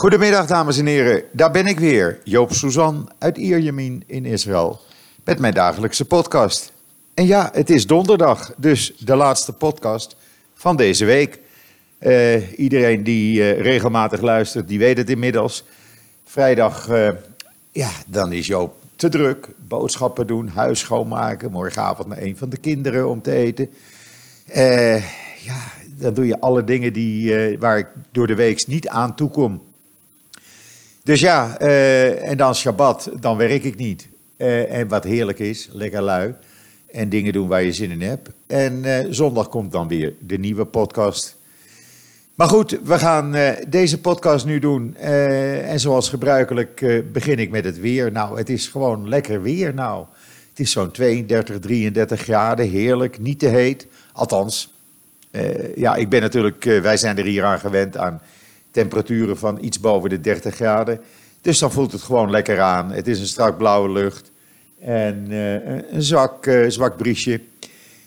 Goedemiddag, dames en heren. Daar ben ik weer, Joop Suzan uit Ierjemien in Israël, met mijn dagelijkse podcast. En ja, het is donderdag, dus de laatste podcast van deze week. Uh, iedereen die uh, regelmatig luistert, die weet het inmiddels. Vrijdag, uh, ja, dan is Joop te druk. Boodschappen doen, huis schoonmaken, morgenavond naar een van de kinderen om te eten. ja, dan doe je alle dingen die, waar ik door de week niet aan toe kom. Dus ja, uh, en dan Shabbat, dan werk ik niet. Uh, en wat heerlijk is, lekker lui. En dingen doen waar je zin in hebt. En uh, zondag komt dan weer de nieuwe podcast. Maar goed, we gaan deze podcast nu doen. en zoals gebruikelijk begin ik met het weer. Nou, het is gewoon lekker weer nou. Het is zo'n 32, 33 graden, heerlijk, niet te heet. Althans, ja, ik ben natuurlijk, wij zijn er hier aan gewend aan temperaturen van iets boven de 30 graden. Dus dan voelt het gewoon lekker aan. Het is een strak blauwe lucht en uh, een zwak, uh, zwak briesje.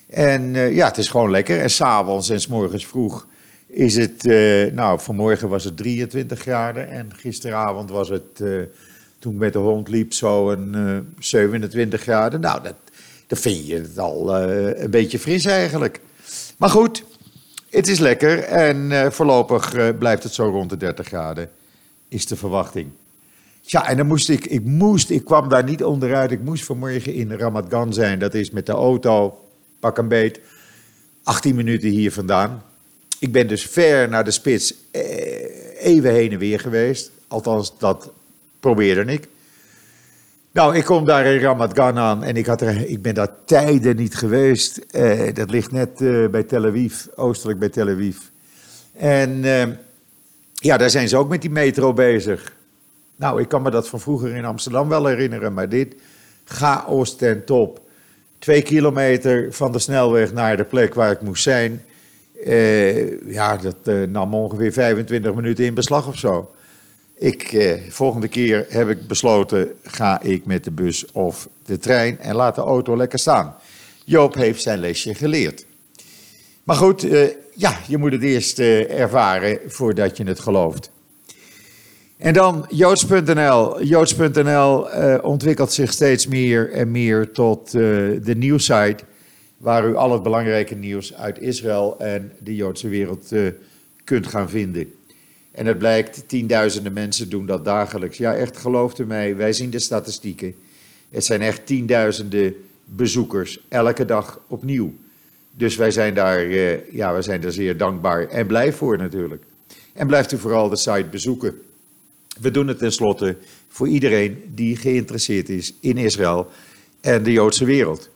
En uh, ja, het is gewoon lekker. En s'avonds en s morgens vroeg is het, nou vanmorgen was het 23 graden en gisteravond was het, toen ik met de hond liep, zo een 27 graden. Nou, dat, dan vind je het al een beetje fris eigenlijk. Maar goed, het is lekker en uh, voorlopig uh, blijft het zo rond de 30 graden, is de verwachting. Ja, en dan moest ik, ik moest, ik kwam daar niet onderuit. Ik moest vanmorgen in Ramat Gan zijn. Dat is met de auto, pak een beet, 18 minuten hier vandaan. Ik ben dus ver naar de spits, eh, even heen en weer geweest. Althans, dat probeerde ik. Nou, ik kom daar in Ramat Gan aan en ik, had er, ik ben daar tijden niet geweest. Uh, dat ligt net uh, bij Tel Aviv, oostelijk bij Tel Aviv. En uh, ja, daar zijn ze ook met die metro bezig. Nou, ik kan me dat van vroeger in Amsterdam wel herinneren, maar dit chaos ten top. Twee kilometer van de snelweg naar de plek waar ik moest zijn. ja, dat nam ongeveer 25 minuten in beslag of zo. Ik, eh, volgende keer heb ik besloten, ga ik met de bus of de trein en laat de auto lekker staan. Joop heeft zijn lesje geleerd. Maar goed, eh, ja, je moet het eerst eh, ervaren voordat je het gelooft. En dan joods.nl. Joods.nl uh, ontwikkelt zich steeds meer en meer tot uh, de nieuwsite waar u al het belangrijke nieuws uit Israël en de Joodse wereld kunt gaan vinden. En het blijkt, tienduizenden mensen doen dat dagelijks. Ja, echt, geloof u mij, wij zien de statistieken. Het zijn echt tienduizenden bezoekers, elke dag opnieuw. Dus wij zijn daar, eh, ja, wij zijn daar zeer dankbaar en blij voor natuurlijk. En blijft u vooral de site bezoeken. We doen het tenslotte voor iedereen die geïnteresseerd is in Israël en de Joodse wereld.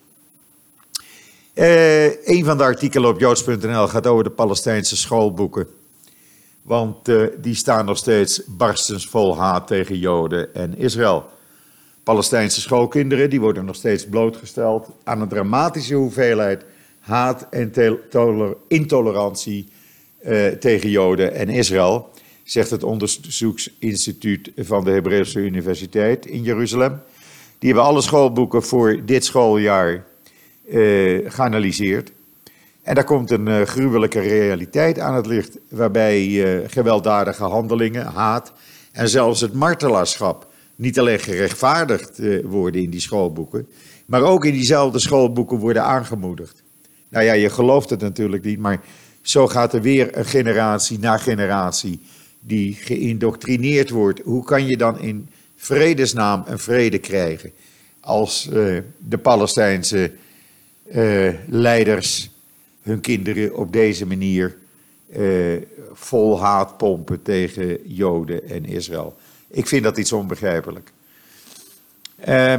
Uh, een van de artikelen op joods.nl gaat over de Palestijnse schoolboeken. Want uh, die staan nog steeds barstens vol haat tegen Joden en Israël. Palestijnse schoolkinderen die worden nog steeds blootgesteld aan een dramatische hoeveelheid haat en intolerantie uh, tegen Joden en Israël, zegt het onderzoeksinstituut van de Hebreeuwse Universiteit in Jeruzalem. Die hebben alle schoolboeken voor dit schooljaar uh, geanalyseerd. En daar komt een uh, gruwelijke realiteit aan het licht, waarbij uh, gewelddadige handelingen, haat en zelfs het martelaarschap niet alleen gerechtvaardigd uh, worden in die schoolboeken, maar ook in diezelfde schoolboeken worden aangemoedigd. Nou ja, je gelooft het natuurlijk niet, maar zo gaat er weer een generatie na generatie die geïndoctrineerd wordt. Hoe kan je dan in vredesnaam een vrede krijgen als de Palestijnse leiders hun kinderen op deze manier uh, vol haat pompen tegen Joden en Israël. Ik vind dat iets onbegrijpelijk. Uh,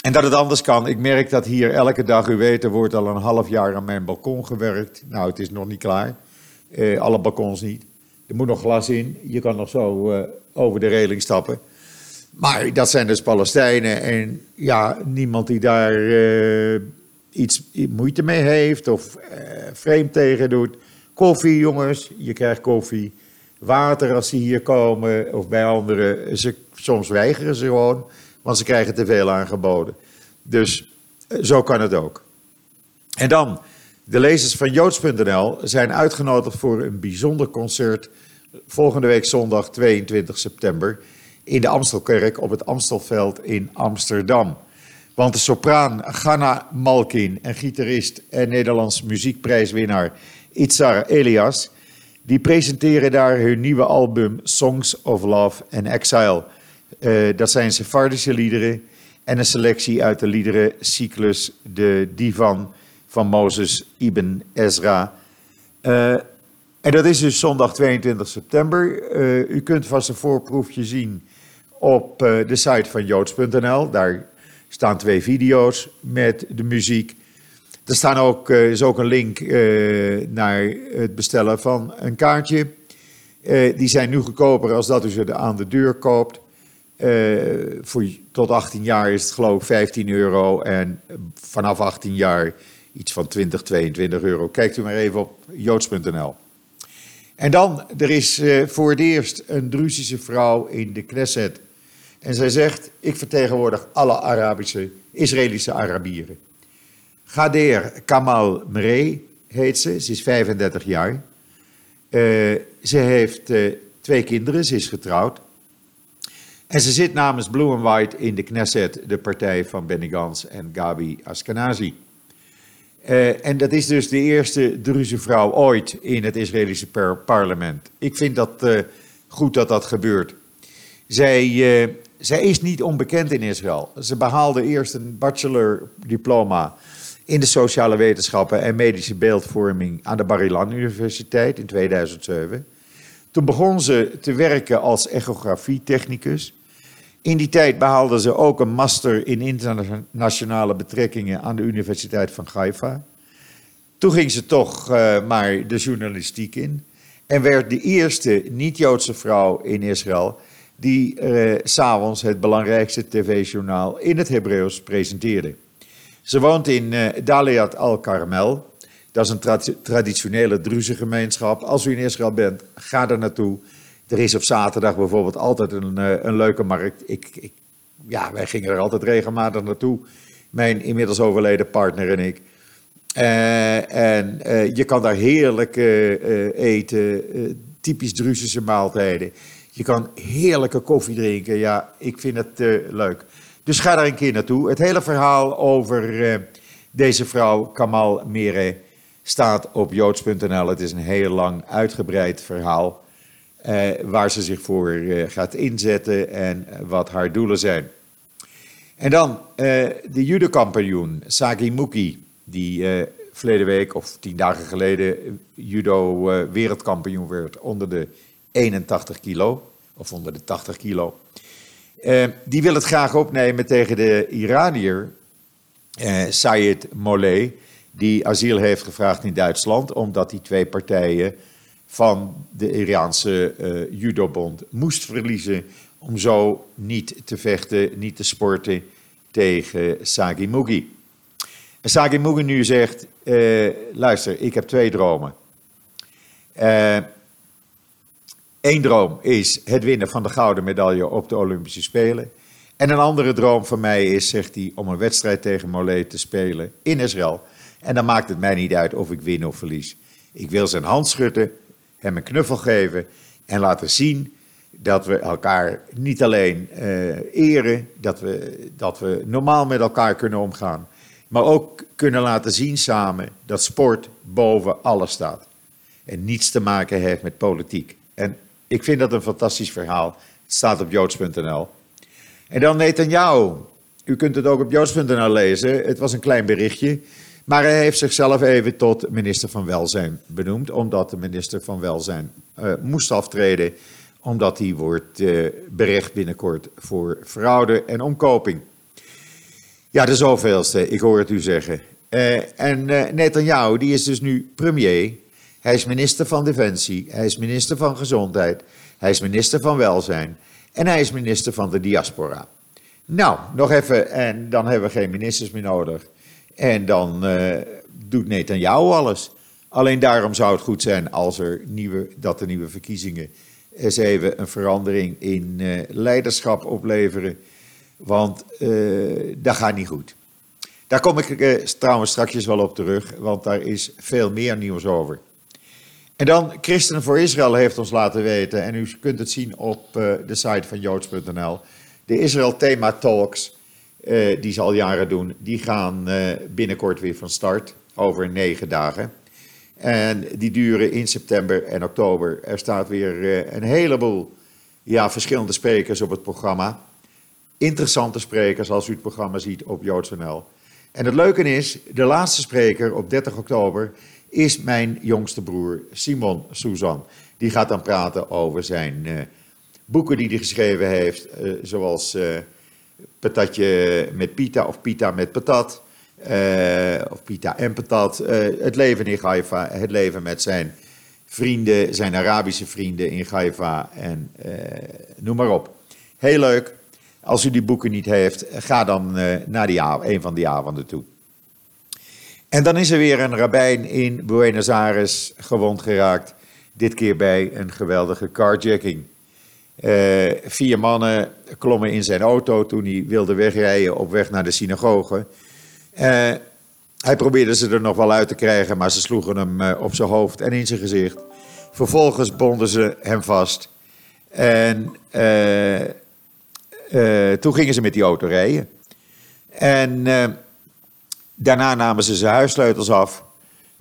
en dat het anders kan. Ik merk dat hier elke dag, u weet, er wordt al een half jaar aan mijn balkon gewerkt. Nou, het is nog niet klaar. Uh, alle balkons niet. Er moet nog glas in. Je kan nog zo over de reling stappen. Maar dat zijn dus Palestijnen. En ja, niemand die daar iets moeite mee heeft of uh, vreemd tegen doet. Koffie, jongens, je krijgt koffie. Water als ze hier komen of bij anderen. Ze, soms weigeren ze gewoon, want ze krijgen te veel aangeboden. Dus uh, zo kan het ook. En dan, de lezers van joods.nl zijn uitgenodigd voor een bijzonder concert volgende week zondag 22 september in de Amstelkerk op het Amstelveld in Amsterdam. Want de sopraan Ghana Malkin en gitarist en Nederlands muziekprijswinnaar Itzar Elias... die presenteren daar hun nieuwe album Songs of Love and Exile. Uh, dat zijn Sephardische liederen en een selectie uit de liederencyclus De Divan van Mozes Ibn Ezra... Uh, en dat is dus zondag 22 september. Uh, u kunt vast een voorproefje zien op de site van joods.nl. Daar staan twee video's met de muziek. Er staan ook, uh, is ook een link naar het bestellen van een kaartje. die zijn nu goedkoper als dat u ze aan de deur koopt. voor, tot 18 jaar is het geloof ik 15 euro. En vanaf 18 jaar iets van 20, 22 euro. Kijkt u maar even op joods.nl. En dan, er is voor het eerst een Druzische vrouw in de Knesset. En zij zegt, ik vertegenwoordig alle Arabische, Israëlische Arabieren. Gader Kamal Mree heet ze, ze is 35 jaar. Uh, ze heeft uh, twee kinderen, ze is getrouwd. En ze zit namens Blue and White in de Knesset, de partij van Benny Gantz en Gabi Askenazi. Uh, en dat is dus de eerste Druze vrouw ooit in het Israëlische parlement. Ik vind dat goed dat dat gebeurt. Zij, zij is niet onbekend in Israël. Ze behaalde eerst een bachelordiploma in de sociale wetenschappen en medische beeldvorming aan de Bar Ilan Universiteit in 2007. Toen begon ze te werken als echografietechnicus. In die tijd behaalde ze ook een master in internationale betrekkingen aan de Universiteit van Haifa. Toen ging ze toch uh, maar de journalistiek in en werd de eerste niet-Joodse vrouw in Israël die uh, s'avonds het belangrijkste tv-journaal in het Hebreeuws presenteerde. Ze woont in uh, Daliat al-Karmel. Dat is een tra traditionele Druze gemeenschap. Als u in Israël bent, ga er naartoe. Er is op zaterdag bijvoorbeeld altijd een, eh, een leuke markt. Ik, ik, ja, wij gingen er altijd regelmatig naartoe. Mijn inmiddels overleden partner en ik. Uh, en uh, je kan daar heerlijk eten, typisch Druzische maaltijden. Je kan heerlijke koffie drinken. Ja, ik vind het leuk. Dus ga daar een keer naartoe. Het hele verhaal over deze vrouw, Kamal Mere, staat op joods.nl. Het is een heel lang uitgebreid verhaal. Uh, waar ze zich voor gaat inzetten en wat haar doelen zijn. En dan de judo-kampioen Sagi Muki, die verleden week of tien dagen geleden judo wereldkampioen werd onder de 81 kilo, of onder de 80 kilo. die wil het graag opnemen tegen de Iranier Sayed Moleh, die asiel heeft gevraagd in Duitsland, omdat die twee partijen van de Iraanse uh, judobond moest verliezen om zo niet te vechten, niet te sporten tegen Sagi Mugi. Sagi Mugi nu zegt, luister, ik heb twee dromen. Eén droom is het winnen van de gouden medaille op de Olympische Spelen. En een andere droom van mij is, zegt hij, om een wedstrijd tegen Mollet te spelen in Israël. En dan maakt het mij niet uit of ik win of verlies. Ik wil zijn hand schudden hem een knuffel geven en laten zien dat we elkaar niet alleen uh, eren, dat we, dat we normaal met elkaar kunnen omgaan, maar ook kunnen laten zien samen dat sport boven alles staat en niets te maken heeft met politiek. En ik vind dat een fantastisch verhaal. Het staat op joods.nl. En dan Netanyahu. U kunt het ook op joods.nl lezen. Het was een klein berichtje. Maar hij heeft zichzelf even tot minister van Welzijn benoemd, omdat de minister van Welzijn uh, moest aftreden, omdat hij wordt uh, berecht binnenkort voor fraude en omkoping. Ja, de zoveelste, ik hoor het u zeggen. Uh, en Netanyahu, die is dus nu premier. Hij is minister van Defensie, hij is minister van Gezondheid, hij is minister van Welzijn en hij is minister van de diaspora. Nou, nog even, en dan hebben we geen ministers meer nodig. En dan uh, doet Netanyahu alles. Alleen daarom zou het goed zijn als er nieuwe, dat de nieuwe verkiezingen eens even een verandering in uh, leiderschap opleveren. Want uh, dat gaat niet goed. Daar kom ik trouwens straks wel op terug, want daar is veel meer nieuws over. En dan Christen voor Israël heeft ons laten weten, en u kunt het zien op de site van joods.nl, de Israël Thema Talks, die ze al jaren doen, die gaan binnenkort weer van start, over negen dagen. En die duren in september en oktober. Er staat weer een heleboel ja, verschillende sprekers op het programma. Interessante sprekers als u het programma ziet op joods.nl. En het leuke is, de laatste spreker op 30 oktober is mijn jongste broer Simon Suzan. Die gaat dan praten over zijn uh, boeken die hij geschreven heeft, uh, zoals uh, Patatje met Pita of Pita met Patat. of Pita en Patat. het leven in Haifa, het leven met zijn vrienden, zijn Arabische vrienden in Haifa en noem maar op. Heel leuk. Als u die boeken niet heeft, ga dan naar die, een van die avonden toe. En dan is er weer een rabbijn in Buenos Aires gewond geraakt. Dit keer bij een geweldige carjacking. Uh, vier mannen klommen in zijn auto toen hij wilde wegrijden op weg naar de synagoge. Uh, hij probeerde ze er nog wel uit te krijgen, maar ze sloegen hem op zijn hoofd en in zijn gezicht. Vervolgens bonden ze hem vast. En toen gingen ze met die auto rijden. En daarna namen ze zijn huissleutels af.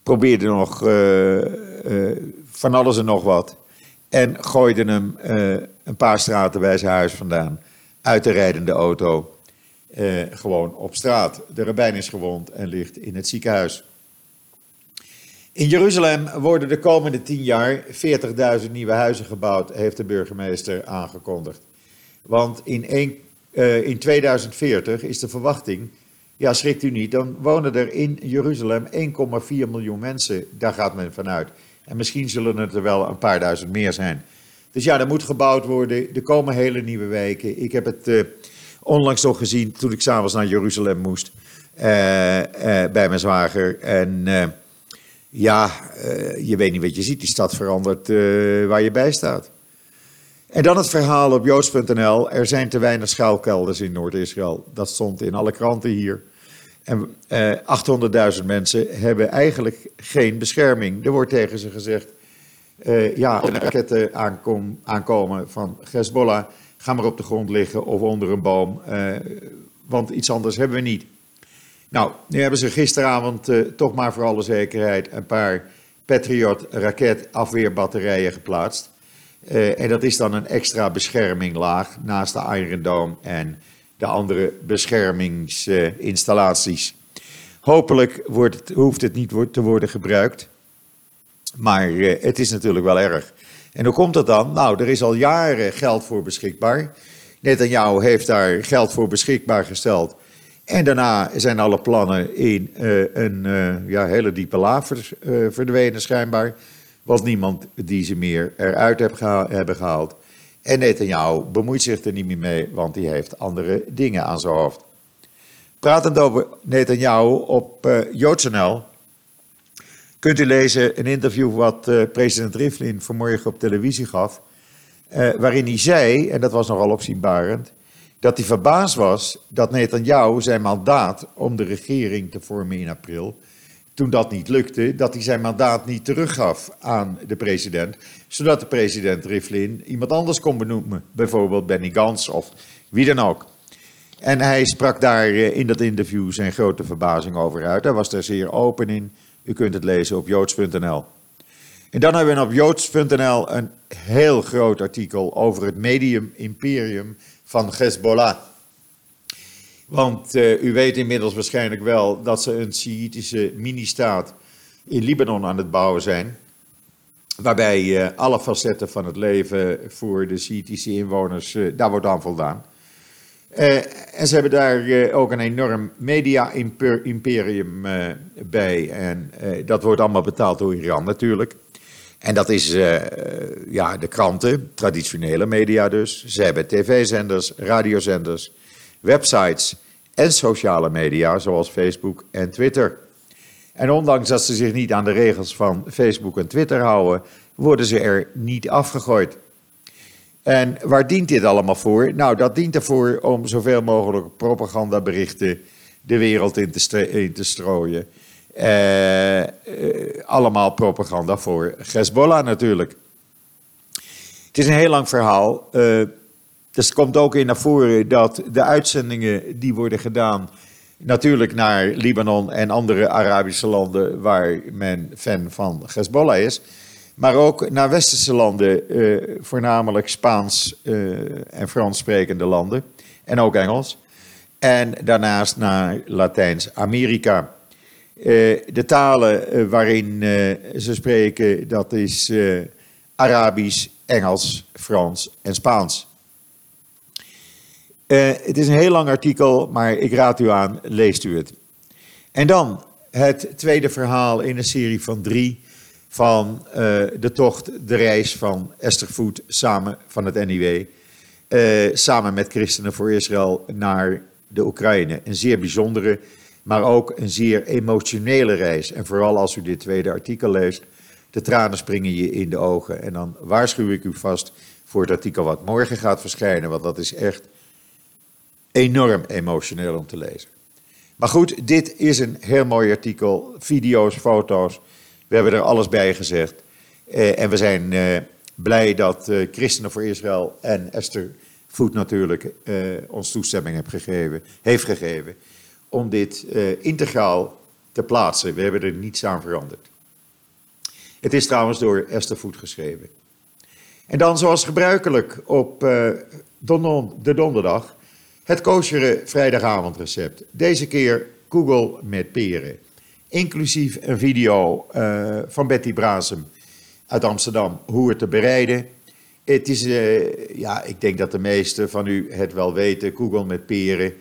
Probeerden nog uh, van alles en nog wat. En gooiden hem een paar straten bij zijn huis vandaan. Uit de rijdende auto. gewoon op straat. De rabbijn is gewond en ligt in het ziekenhuis. In Jeruzalem worden de komende tien jaar 40.000 nieuwe huizen gebouwd, heeft de burgemeester aangekondigd. Want in, in 2040 is de verwachting, ja schrikt u niet, dan wonen er in Jeruzalem 1,4 miljoen mensen. Daar gaat men vanuit. En misschien zullen het er wel een paar duizend meer zijn. Dus ja, er moet gebouwd worden. Er komen hele nieuwe wijken. Ik heb het uh, onlangs nog gezien toen ik s'avonds naar Jeruzalem moest. Uh, bij mijn zwager. En ja, je weet niet wat je ziet. Die stad verandert waar je bij staat. En dan het verhaal op joods.nl. Er zijn te weinig schuilkelders in Noord-Israël. Dat stond in alle kranten hier. En eh, 800.000 mensen hebben eigenlijk geen bescherming. Er wordt tegen ze gezegd: uh, ja, raketten aankom, aankomen van Hezbollah. Ga maar op de grond liggen of onder een boom. Uh, want iets anders hebben we niet. Nou, nu hebben ze gisteravond uh, toch maar voor alle zekerheid een paar Patriot raketafweerbatterijen geplaatst. Uh, en dat is dan een extra bescherminglaag naast de Iron Dome en de andere beschermingsinstallaties. Hopelijk wordt het, hoeft het niet te worden gebruikt, maar uh, het is natuurlijk wel erg. En hoe komt dat dan? Nou, er is al jaren geld voor beschikbaar. Netanyahu heeft daar geld voor beschikbaar gesteld. En daarna zijn alle plannen in uh, een ja, hele diepe laag verdwenen schijnbaar was niemand die ze meer eruit hebben gehaald. En Netanyahu bemoeit zich er niet meer mee, want hij heeft andere dingen aan zijn hoofd. Pratend over Netanyahu op uh, JoodsNL kunt u lezen een interview wat uh, president Rivlin vanmorgen op televisie gaf. Uh, waarin hij zei, en dat was nogal opzienbarend, dat hij verbaasd was dat Netanyahu zijn mandaat om de regering te vormen in april toen dat niet lukte, dat hij zijn mandaat niet teruggaf aan de president, zodat de president Rivlin iemand anders kon benoemen, bijvoorbeeld Benny Gans of wie dan ook. En hij sprak daar eh, in dat interview zijn grote verbazing over uit. Hij was er zeer open in. U kunt het lezen op joods.nl. En dan hebben we op joods.nl een heel groot artikel over het medium imperium van Hezbollah. Want uh, u weet inmiddels waarschijnlijk wel dat ze een Sjiitische mini-staat in Libanon aan het bouwen zijn. Waarbij uh, alle facetten van het leven voor de Sjiitische inwoners, uh, daar wordt aan voldaan. en ze hebben daar ook een enorm media-imperium bij. En dat wordt allemaal betaald door Iran natuurlijk. En dat is ja, de kranten, traditionele media dus. Ze hebben tv-zenders, radiozenders websites en sociale media zoals Facebook en Twitter. En ondanks dat ze zich niet aan de regels van Facebook en Twitter houden, worden ze er niet afgegooid. En waar dient dit allemaal voor? Nou, dat dient ervoor om zoveel mogelijk propagandaberichten de wereld in te, in te strooien. allemaal propaganda voor Hezbollah natuurlijk. Het is een heel lang verhaal. Dus het komt ook in naar voren dat de uitzendingen die worden gedaan Natuurlijk naar Libanon en andere Arabische landen waar men fan van Hezbollah is. Maar ook naar westerse landen, eh, voornamelijk Spaans uh, en Frans sprekende landen. En ook Engels. En daarnaast naar Latijns-Amerika. Uh, de talen waarin ze spreken, dat is Arabisch, Engels, Frans en Spaans. Uh, het is een heel lang artikel, maar ik raad u aan, leest u het. En dan het tweede verhaal in een serie van drie van uh, de tocht, de reis van Esther Voet samen van het NIW, eh, samen met Christenen voor Israël naar de Oekraïne. Een zeer bijzondere, maar ook een zeer emotionele reis. En vooral als u dit tweede artikel leest, de tranen springen je in de ogen. En dan waarschuw ik u vast voor het artikel wat morgen gaat verschijnen, want dat is echt enorm emotioneel om te lezen. Maar goed, dit is een heel mooi artikel. Video's, foto's. We hebben er alles bij gezegd. Eh, en we zijn eh, blij dat uh, Christenen voor Israël en Esther Voet natuurlijk ons toestemming heeft gegeven, heeft gegeven om dit integraal te plaatsen. We hebben er niets aan veranderd. Het is trouwens door Esther Voet geschreven. En dan zoals gebruikelijk op de donderdag het koosjere vrijdagavondrecept. Deze keer Google met peren. Inclusief een video uh, van Betty Brasem uit Amsterdam hoe het te bereiden. Het is, uh, ja, ik denk dat de meesten van u het wel weten, Google met peren.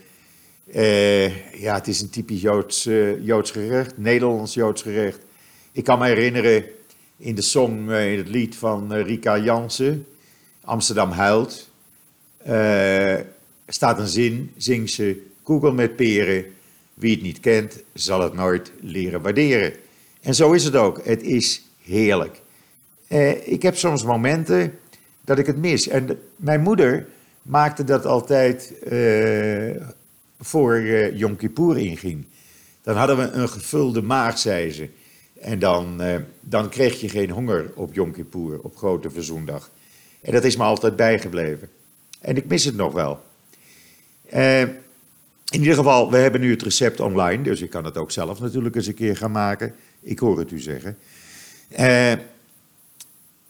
Uh, ja, het is een typisch Joods, Joods gerecht, Nederlands-Joods gerecht. Ik kan me herinneren in de song, in het lied van Rika Jansen, Amsterdam huilt staat een zin, zingt ze, Google met peren. Wie het niet kent, zal het nooit leren waarderen. En zo is het ook. Het is heerlijk. Eh, ik heb soms momenten dat ik het mis. En mijn moeder maakte dat altijd uh, voor uh, Yom Kippur inging. Dan hadden we een gevulde maag, zei ze. En dan, uh, dan kreeg je geen honger op Yom Kippur, op Grote Verzoendag. En dat is me altijd bijgebleven. En ik mis het nog wel. Uh, in ieder geval, we hebben nu het recept online, dus ik kan het ook zelf natuurlijk eens een keer gaan maken. Ik hoor het u zeggen. Uh,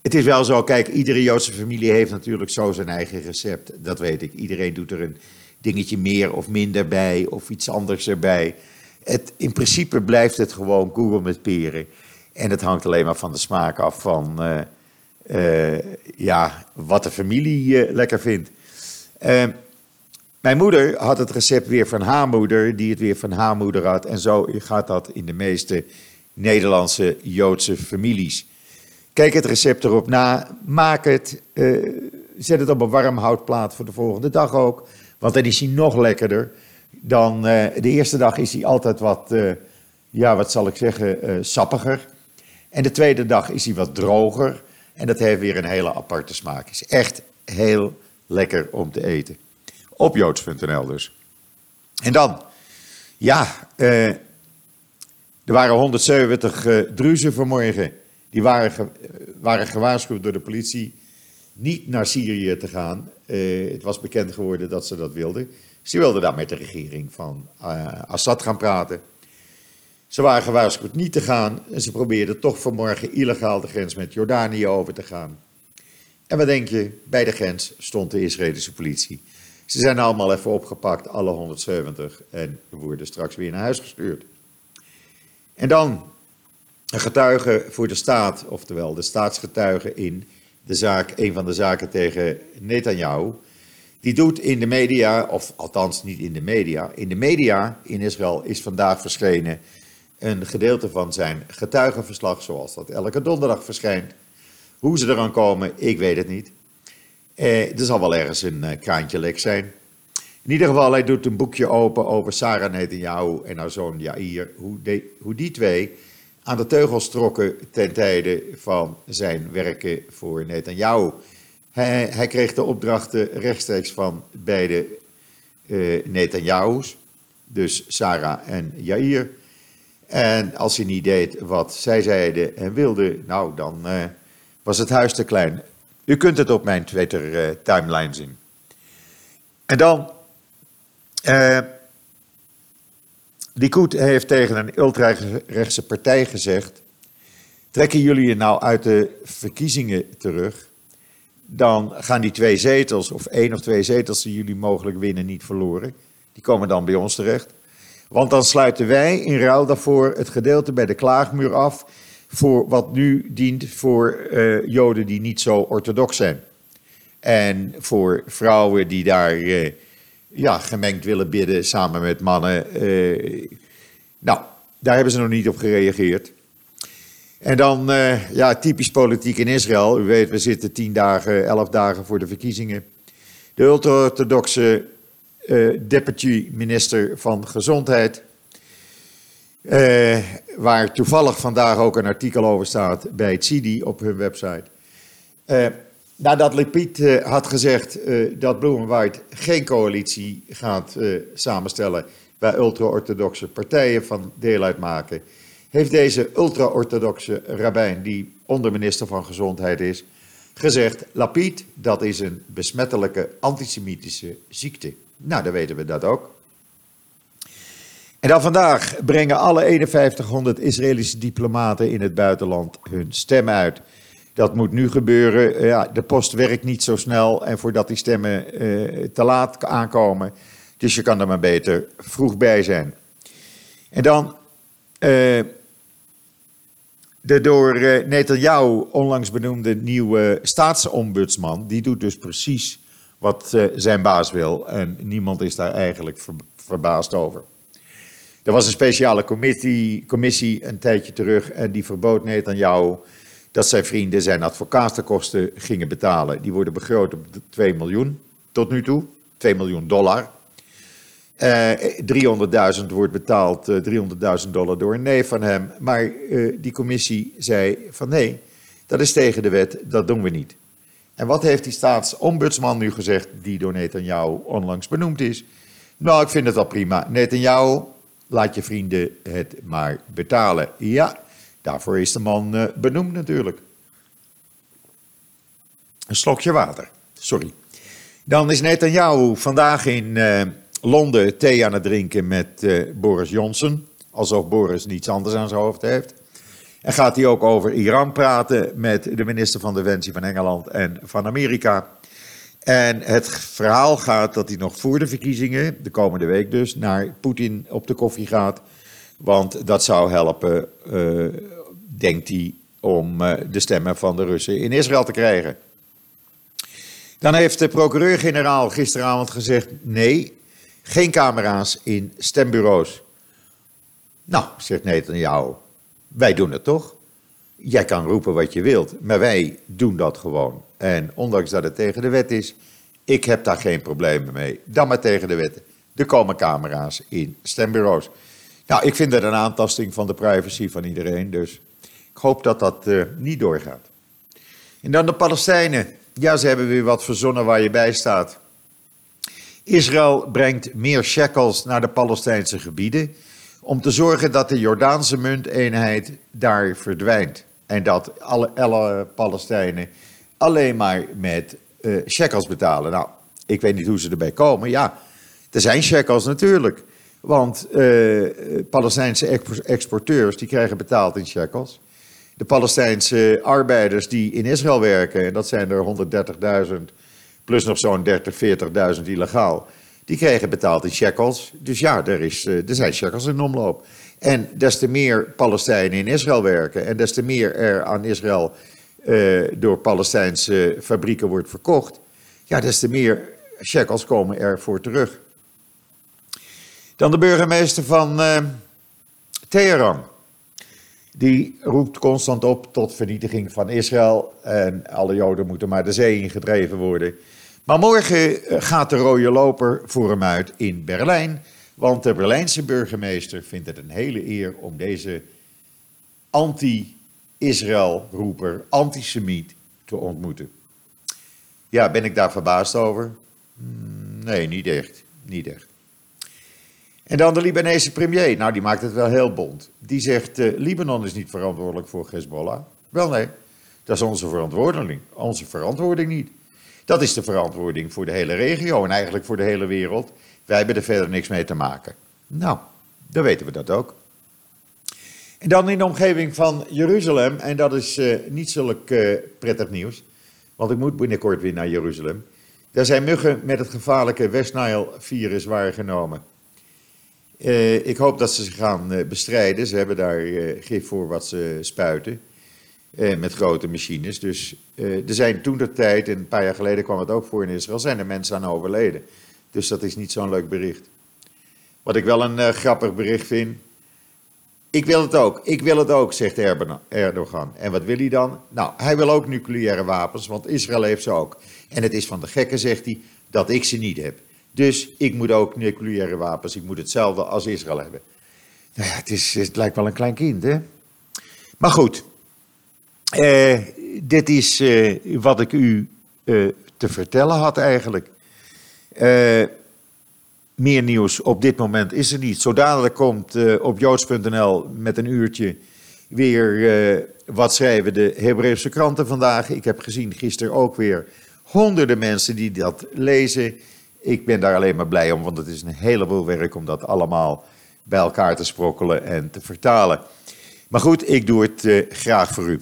het is wel zo, kijk, iedere Joodse familie heeft natuurlijk zo zijn eigen recept. Dat weet ik. Iedereen doet er een dingetje meer of minder bij, of iets anders erbij. Het, in principe blijft het gewoon Google met peren. En het hangt alleen maar van de smaak af van uh, ja, wat de familie lekker vindt. Mijn moeder had het recept weer van haar moeder, die het weer van haar moeder had. En zo gaat dat in de meeste Nederlandse Joodse families. Kijk het recept erop na, maak het, uh, zet het op een warm houtplaat voor de volgende dag ook. Want dan is hij nog lekkerder. Dan uh, de eerste dag is hij altijd wat, uh, ja, wat zal ik zeggen, sappiger. En de tweede dag is hij wat droger. En dat heeft weer een hele aparte smaak. Is echt heel lekker om te eten. Op joods.nl dus. En dan, ja, eh, er waren 170 uh, eh, druzen vanmorgen. Die waren, ge, waren gewaarschuwd door de politie niet naar Syrië te gaan. Het was bekend geworden dat ze dat wilden. Ze wilden daar met de regering van Assad gaan praten. Ze waren gewaarschuwd niet te gaan en ze probeerden toch vanmorgen illegaal de grens met Jordanië over te gaan. En wat denk je? Bij de grens stond de Israëlische politie. Ze zijn allemaal even opgepakt, alle 170, en worden straks weer naar huis gestuurd. En dan een getuige voor de staat, oftewel de staatsgetuige in de zaak, een van de zaken tegen Netanyahu. Die doet in de media, of althans niet in de media, in de media in Israël is vandaag verschenen een gedeelte van zijn getuigenverslag, zoals dat elke donderdag verschijnt. Hoe ze eraan komen, ik weet het niet. Eh, er zal wel ergens een eh, kraantje lek zijn. In ieder geval, hij doet een boekje open over Sarah Netanyahu en haar zoon Jair. Hoe, hoe die twee aan de teugels trokken ten tijde van zijn werken voor Netanyahu. Hij, hij kreeg de opdrachten rechtstreeks van beide uh, Netanyahu's, dus Sarah en Jair. En als hij niet deed wat zij zeiden en wilden, nou dan uh, was het huis te klein. U kunt het op mijn Twitter-timeline uh, zien. En dan, uh, Likud heeft tegen een ultrarechtse partij gezegd: trekken jullie je nou uit de verkiezingen terug, dan gaan die twee zetels, of één of twee zetels die jullie mogelijk winnen, niet verloren. Die komen dan bij ons terecht. Want dan sluiten wij in ruil daarvoor het gedeelte bij de klaagmuur af voor wat nu dient voor uh, Joden die niet zo orthodox zijn. En voor vrouwen die daar uh, ja, gemengd willen bidden samen met mannen. Uh, nou, daar hebben ze nog niet op gereageerd. En dan, ja, typisch politiek in Israël. U weet, we zitten tien dagen, elf dagen voor de verkiezingen. De ultra-orthodoxe deputy minister van Gezondheid. Uh, waar toevallig vandaag ook een artikel over staat bij het CIDI op hun website. Uh, nadat Lepid had gezegd dat Bloem White geen coalitie gaat samenstellen waar ultra-orthodoxe partijen van deel uitmaken, heeft deze ultra-orthodoxe rabbijn, die onderminister van Gezondheid is, gezegd: Lapid, dat is een besmettelijke antisemitische ziekte. Nou, dan weten we dat ook. En dan vandaag brengen alle 5100 Israëlische diplomaten in het buitenland hun stem uit. Dat moet nu gebeuren. Ja, de post werkt niet zo snel en voordat die stemmen uh, te laat aankomen. Dus je kan er maar beter vroeg bij zijn. En dan uh, de door Netanyahu onlangs benoemde nieuwe staatsombudsman. Die doet dus precies wat zijn baas wil. En niemand is daar eigenlijk ver, verbaasd over. Er was een speciale commissie, commissie een tijdje terug en die verbood Netanyahu dat zijn vrienden zijn advocatenkosten gingen betalen. Die worden begroot op 2 miljoen tot nu toe, 2 miljoen dollar. Uh, 300.000 wordt betaald, uh, 300.000 dollar door een neef van hem. Maar uh, die commissie zei van nee, dat is tegen de wet, dat doen we niet. En wat heeft die staatsombudsman nu gezegd, die door Netanyahu onlangs benoemd is? Nou, ik vind het wel prima. Netanyahu, laat je vrienden het maar betalen. Ja, daarvoor is de man uh, benoemd natuurlijk. Een slokje water, sorry. Dan is Netanyahu vandaag in uh, Londen thee aan het drinken met uh, Boris Johnson. Alsof Boris niets anders aan zijn hoofd heeft. En gaat hij ook over Iran praten met de minister van Defensie van Engeland en van Amerika. En het verhaal gaat dat hij nog voor de verkiezingen, de komende week dus, naar Poetin op de koffie gaat. Want dat zou helpen, uh, denkt hij, om uh, de stemmen van de Russen in Israël te krijgen. Dan heeft de procureur-generaal gisteravond gezegd: nee, geen camera's in stembureaus. Nou, zegt Netanyahu, wij doen het toch? Jij kan roepen wat je wilt, maar wij doen dat gewoon. En ondanks dat het tegen de wet is, ik heb daar geen problemen mee. Dan maar tegen de wet. Er komen camera's in stembureaus. Nou, ik vind dat een aantasting van de privacy van iedereen, dus ik hoop dat dat uh, niet doorgaat. En dan de Palestijnen. Ja, ze hebben weer wat verzonnen waar je bij staat. Israël brengt meer shekels naar de Palestijnse gebieden om te zorgen dat de Jordaanse munteenheid daar verdwijnt. En dat alle Palestijnen alleen maar met uh, shekels betalen. Nou, ik weet niet hoe ze erbij komen. Ja, er zijn shekels natuurlijk. Want uh, Palestijnse exporteurs die krijgen betaald in shekels. De Palestijnse arbeiders die in Israël werken, en dat zijn er 130.000, plus nog zo'n 30, 40.000 illegaal die kregen betaald in shekels. Dus ja, er, is, eh, er zijn shekels in omloop. En des te meer Palestijnen in Israël werken en des te meer er aan Israël uh, door Palestijnse fabrieken wordt verkocht, ja, des te meer shekels komen er voor terug. Dan de burgemeester van uh, Teheran. Die roept constant op tot vernietiging van Israël en alle Joden moeten maar de zee ingedreven worden. Maar morgen eh, gaat de rode loper voor hem uit in Berlijn. Want de Berlijnse burgemeester vindt het een hele eer om deze anti-Israël-roeper, antisemiet, te ontmoeten. Ja, ben ik daar verbaasd over? Hmm, nee, niet echt. Niet echt. En dan de Libanese premier. Nou, die maakt het wel heel bond. Die zegt, uh, Libanon is niet verantwoordelijk voor Hezbollah. Wel nee, dat is onze verantwoording. Onze verantwoording niet. Dat is de verantwoording voor de hele regio en eigenlijk voor de hele wereld. Wij hebben er verder niks mee te maken. Nou, dan weten we dat ook. Dan in de omgeving van Jeruzalem, en dat is uh, niet zulk uh, prettig nieuws, want ik moet binnenkort weer naar Jeruzalem. Daar zijn muggen met het gevaarlijke West Nile-virus waargenomen. Uh, ik hoop dat ze ze gaan bestrijden. Ze hebben daar gif voor wat ze spuiten. met grote machines. Dus er zijn toen de tijd, en een paar jaar geleden kwam het ook voor in Israël, zijn er mensen aan overleden. Dus dat is niet zo'n leuk bericht. Wat ik wel een grappig bericht vind, ik wil het ook, ik wil het ook, zegt Erdogan. En wat wil hij dan? Nou, hij wil ook nucleaire wapens, want Israël heeft ze ook. En het is van de gekken, zegt hij, dat ik ze niet heb. Dus ik moet ook nucleaire wapens, ik moet hetzelfde als Israël hebben. Nou ja, het, is, het lijkt wel een klein kind, hè? Maar goed, eh, dit is eh, wat ik u eh, te vertellen had eigenlijk. Eh meer nieuws op dit moment is er niet. Zo dadelijk komt uh, op joods.nl met een uurtje weer uh, wat schrijven de Hebreeuwse kranten vandaag. Ik heb gezien gisteren ook weer honderden mensen die dat lezen. Ik ben daar alleen maar blij om, want het is een heleboel werk om dat allemaal bij elkaar te sprokkelen en te vertalen. Maar goed, ik doe het uh, graag voor u.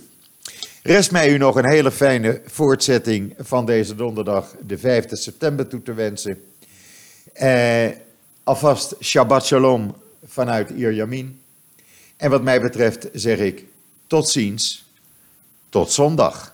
Rest mij u nog een hele fijne voortzetting van deze donderdag, de 5 september, toe te wensen. Eh, alvast Shabbat Shalom vanuit Ierjamin. En wat mij betreft zeg ik tot ziens, tot zondag.